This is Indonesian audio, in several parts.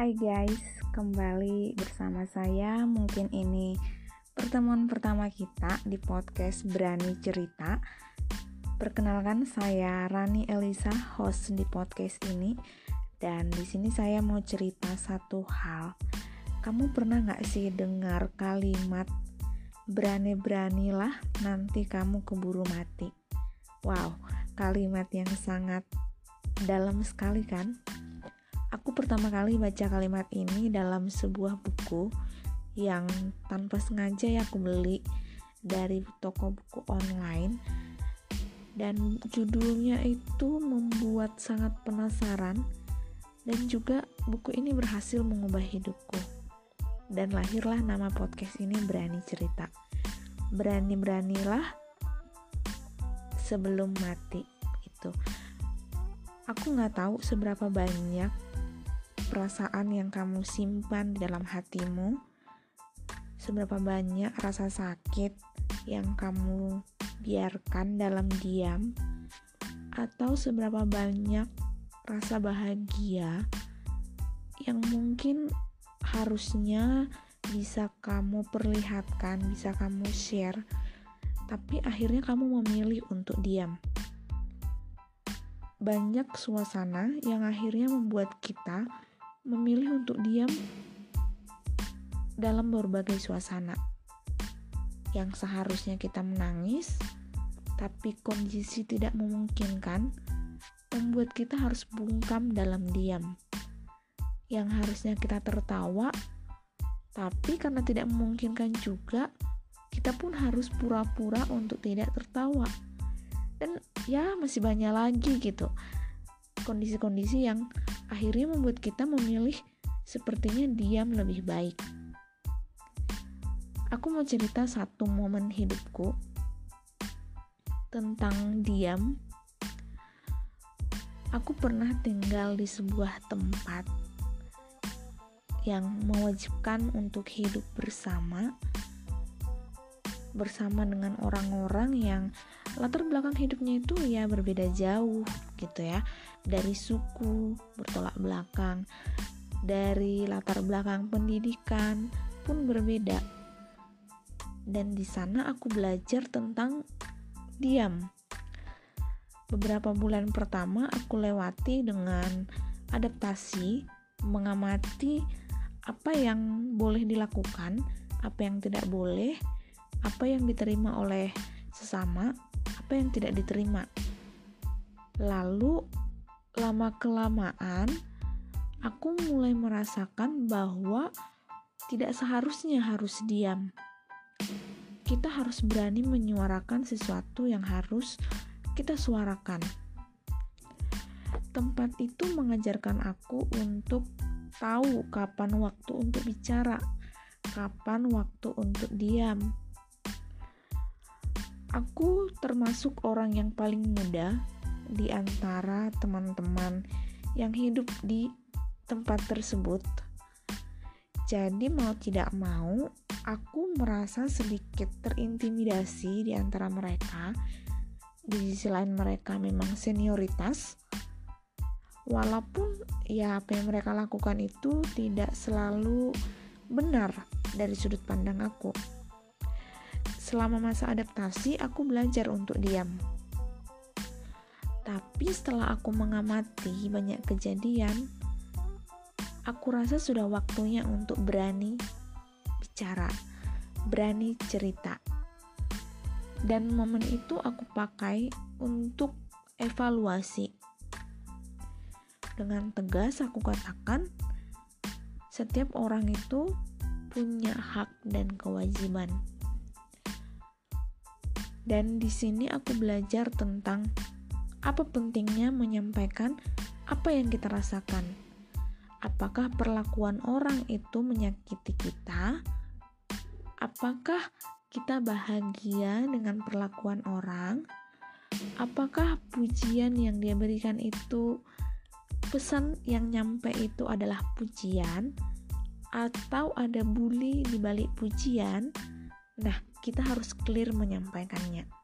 Hai guys, kembali bersama saya. Mungkin ini pertemuan pertama kita di podcast Berani Cerita. Perkenalkan saya Rani Elisa, host di podcast ini. Dan di sini saya mau cerita satu hal. Kamu pernah nggak sih dengar kalimat berani-beranilah nanti kamu keburu mati? Wow, kalimat yang sangat dalam sekali kan? Aku pertama kali baca kalimat ini dalam sebuah buku yang tanpa sengaja ya aku beli dari toko buku online. Dan judulnya itu membuat sangat penasaran dan juga buku ini berhasil mengubah hidupku. Dan lahirlah nama podcast ini berani cerita. Berani-beranilah sebelum mati itu aku nggak tahu seberapa banyak perasaan yang kamu simpan di dalam hatimu, seberapa banyak rasa sakit yang kamu biarkan dalam diam, atau seberapa banyak rasa bahagia yang mungkin harusnya bisa kamu perlihatkan, bisa kamu share, tapi akhirnya kamu memilih untuk diam. Banyak suasana yang akhirnya membuat kita memilih untuk diam dalam berbagai suasana yang seharusnya kita menangis, tapi kondisi tidak memungkinkan, membuat kita harus bungkam dalam diam. Yang harusnya kita tertawa, tapi karena tidak memungkinkan juga, kita pun harus pura-pura untuk tidak tertawa. Dan ya masih banyak lagi gitu kondisi-kondisi yang akhirnya membuat kita memilih sepertinya diam lebih baik. Aku mau cerita satu momen hidupku tentang diam. Aku pernah tinggal di sebuah tempat yang mewajibkan untuk hidup bersama bersama dengan orang-orang yang latar belakang hidupnya itu ya berbeda jauh gitu ya dari suku bertolak belakang dari latar belakang pendidikan pun berbeda dan di sana aku belajar tentang diam beberapa bulan pertama aku lewati dengan adaptasi mengamati apa yang boleh dilakukan apa yang tidak boleh apa yang diterima oleh sesama, apa yang tidak diterima. Lalu lama-kelamaan aku mulai merasakan bahwa tidak seharusnya harus diam. Kita harus berani menyuarakan sesuatu yang harus kita suarakan. Tempat itu mengajarkan aku untuk tahu kapan waktu untuk bicara, kapan waktu untuk diam, Aku termasuk orang yang paling muda di antara teman-teman yang hidup di tempat tersebut. Jadi mau tidak mau, aku merasa sedikit terintimidasi di antara mereka. Di sisi lain mereka memang senioritas. Walaupun ya apa yang mereka lakukan itu tidak selalu benar dari sudut pandang aku selama masa adaptasi aku belajar untuk diam. Tapi setelah aku mengamati banyak kejadian, aku rasa sudah waktunya untuk berani bicara, berani cerita. Dan momen itu aku pakai untuk evaluasi. Dengan tegas aku katakan, setiap orang itu punya hak dan kewajiban dan di sini aku belajar tentang apa pentingnya menyampaikan apa yang kita rasakan. Apakah perlakuan orang itu menyakiti kita? Apakah kita bahagia dengan perlakuan orang? Apakah pujian yang dia berikan itu pesan yang nyampe itu adalah pujian atau ada bully di balik pujian? Nah, kita harus clear menyampaikannya.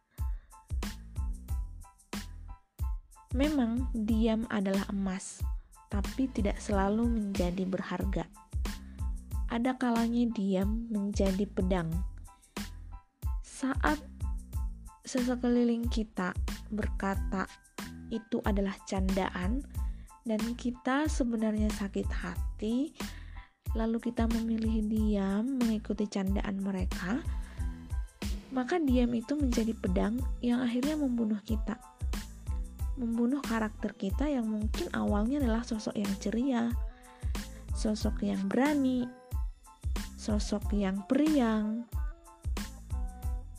Memang diam adalah emas, tapi tidak selalu menjadi berharga. Ada kalanya diam menjadi pedang. Saat sesekeliling kita berkata itu adalah candaan dan kita sebenarnya sakit hati, lalu kita memilih diam mengikuti candaan mereka, maka diam itu menjadi pedang yang akhirnya membunuh kita. Membunuh karakter kita yang mungkin awalnya adalah sosok yang ceria, sosok yang berani, sosok yang periang,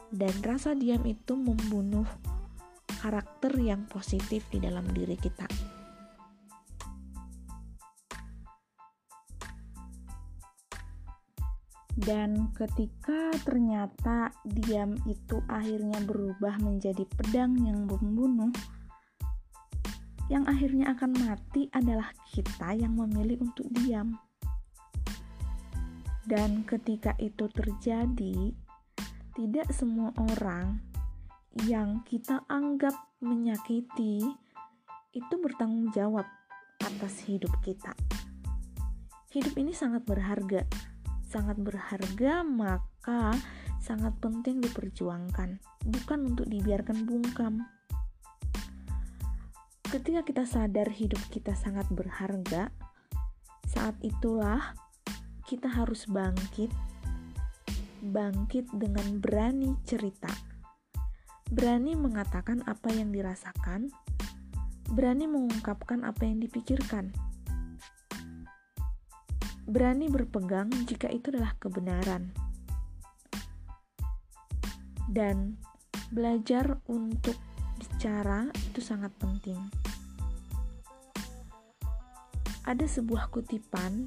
dan rasa diam itu membunuh karakter yang positif di dalam diri kita. Dan ketika ternyata diam itu akhirnya berubah menjadi pedang yang membunuh, yang akhirnya akan mati adalah kita yang memilih untuk diam. Dan ketika itu terjadi, tidak semua orang yang kita anggap menyakiti itu bertanggung jawab atas hidup kita. Hidup ini sangat berharga, sangat berharga, maka sangat penting diperjuangkan, bukan untuk dibiarkan bungkam. Ketika kita sadar hidup kita sangat berharga, saat itulah kita harus bangkit bangkit dengan berani cerita, berani mengatakan apa yang dirasakan, berani mengungkapkan apa yang dipikirkan, berani berpegang jika itu adalah kebenaran, dan belajar untuk bicara itu sangat penting. Ada sebuah kutipan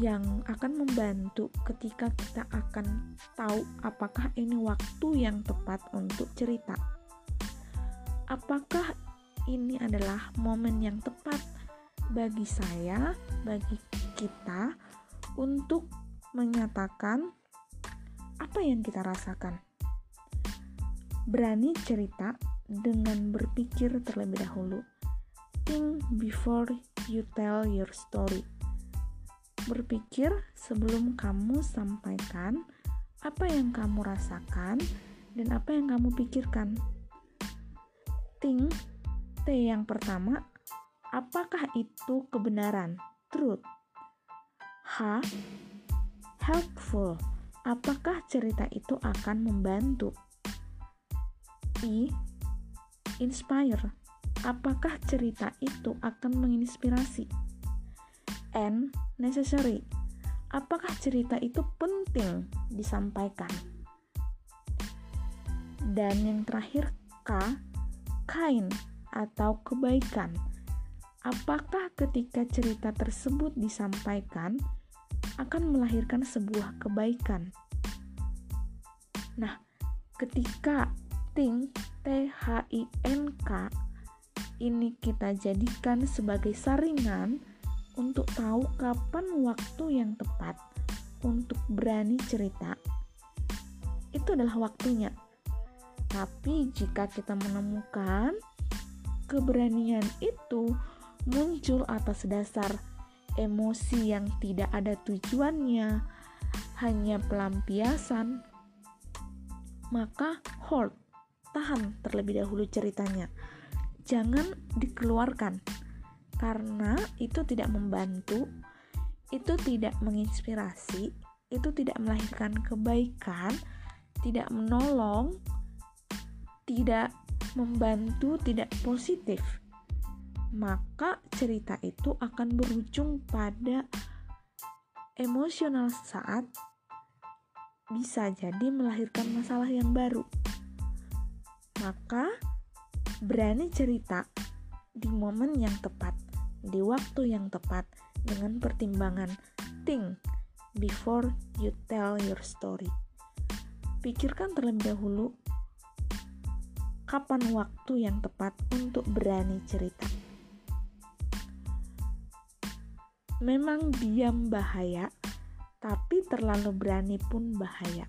yang akan membantu ketika kita akan tahu apakah ini waktu yang tepat untuk cerita. Apakah ini adalah momen yang tepat bagi saya, bagi kita untuk menyatakan apa yang kita rasakan. Berani cerita dengan berpikir terlebih dahulu. Think before you tell your story Berpikir sebelum kamu sampaikan apa yang kamu rasakan dan apa yang kamu pikirkan. Think, T yang pertama, apakah itu kebenaran? Truth. H, helpful. Apakah cerita itu akan membantu? I, inspire. Apakah cerita itu akan menginspirasi? N, necessary. Apakah cerita itu penting disampaikan? Dan yang terakhir K, kind atau kebaikan. Apakah ketika cerita tersebut disampaikan akan melahirkan sebuah kebaikan? Nah, ketika think T H I N K ini kita jadikan sebagai saringan untuk tahu kapan waktu yang tepat untuk berani cerita, itu adalah waktunya. Tapi jika kita menemukan keberanian itu muncul atas dasar emosi yang tidak ada tujuannya, hanya pelampiasan, maka hold, tahan terlebih dahulu ceritanya. Jangan dikeluarkan karena itu tidak membantu, itu tidak menginspirasi, itu tidak melahirkan kebaikan, tidak menolong, tidak membantu, tidak positif. Maka cerita itu akan berujung pada emosional saat bisa jadi melahirkan masalah yang baru. Maka berani cerita di momen yang tepat di waktu yang tepat dengan pertimbangan think before you tell your story. Pikirkan terlebih dahulu kapan waktu yang tepat untuk berani cerita. Memang diam bahaya, tapi terlalu berani pun bahaya.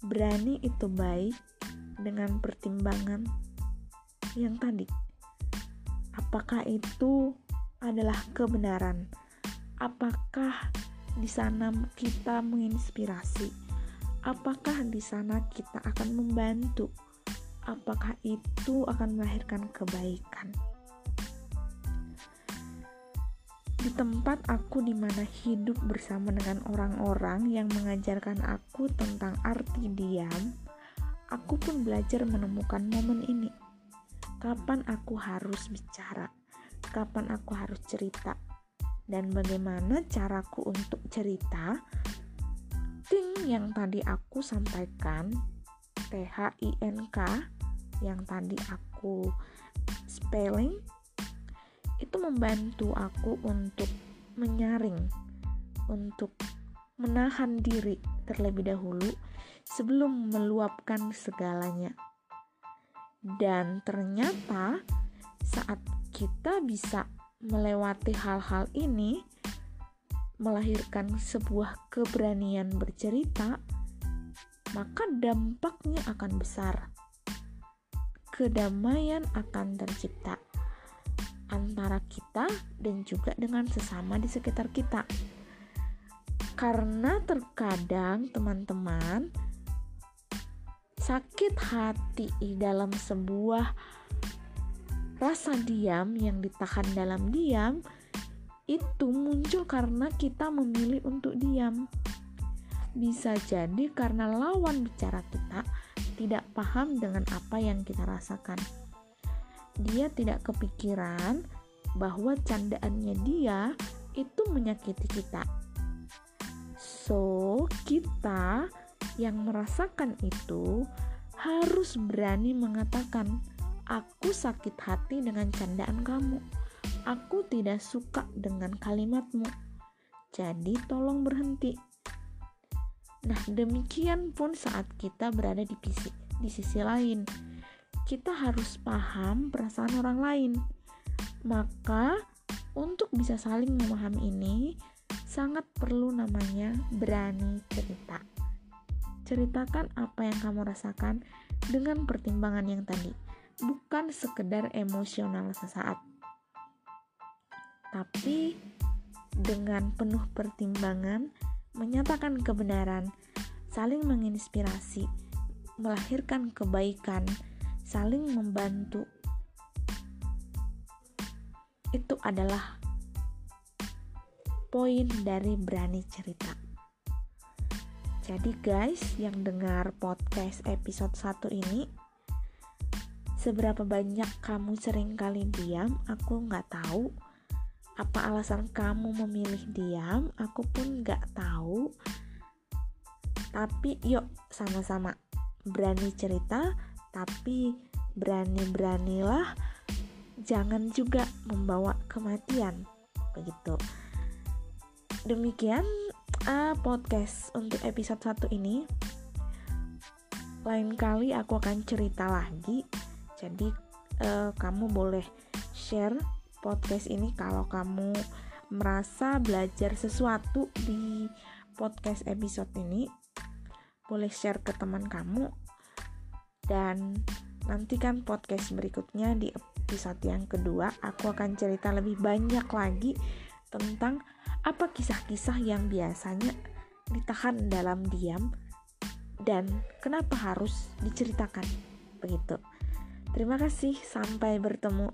Berani itu baik dengan pertimbangan yang tadi. Apakah itu adalah kebenaran. Apakah di sana kita menginspirasi? Apakah di sana kita akan membantu? Apakah itu akan melahirkan kebaikan? Di tempat aku di mana hidup bersama dengan orang-orang yang mengajarkan aku tentang arti diam, aku pun belajar menemukan momen ini. Kapan aku harus bicara? Kapan aku harus cerita? dan bagaimana caraku untuk cerita ting yang tadi aku sampaikan T H I N K yang tadi aku spelling itu membantu aku untuk menyaring untuk menahan diri terlebih dahulu sebelum meluapkan segalanya dan ternyata saat kita bisa melewati hal-hal ini melahirkan sebuah keberanian bercerita, maka dampaknya akan besar. Kedamaian akan tercipta antara kita dan juga dengan sesama di sekitar kita. Karena terkadang teman-teman sakit hati dalam sebuah rasa diam yang ditahan dalam diam itu muncul karena kita memilih untuk diam. Bisa jadi karena lawan bicara kita tidak paham dengan apa yang kita rasakan. Dia tidak kepikiran bahwa candaannya dia itu menyakiti kita. So, kita yang merasakan itu harus berani mengatakan, Aku sakit hati dengan candaan kamu. Aku tidak suka dengan kalimatmu. Jadi tolong berhenti. Nah, demikian pun saat kita berada di sisi, di sisi lain. Kita harus paham perasaan orang lain. Maka, untuk bisa saling memahami ini, sangat perlu namanya berani cerita. Ceritakan apa yang kamu rasakan dengan pertimbangan yang tadi bukan sekedar emosional sesaat, tapi dengan penuh pertimbangan menyatakan kebenaran, saling menginspirasi, melahirkan kebaikan, saling membantu. Itu adalah poin dari berani cerita. Jadi guys, yang dengar podcast episode 1 ini Seberapa banyak kamu sering kali diam, aku nggak tahu. Apa alasan kamu memilih diam, aku pun nggak tahu. Tapi yuk sama-sama berani cerita, tapi berani-beranilah jangan juga membawa kematian. Begitu. Demikian uh, podcast untuk episode 1 ini. Lain kali aku akan cerita lagi jadi uh, kamu boleh share podcast ini kalau kamu merasa belajar sesuatu di podcast episode ini. Boleh share ke teman kamu dan nantikan podcast berikutnya di episode yang kedua. Aku akan cerita lebih banyak lagi tentang apa kisah-kisah yang biasanya ditahan dalam diam dan kenapa harus diceritakan begitu. Terima kasih, sampai bertemu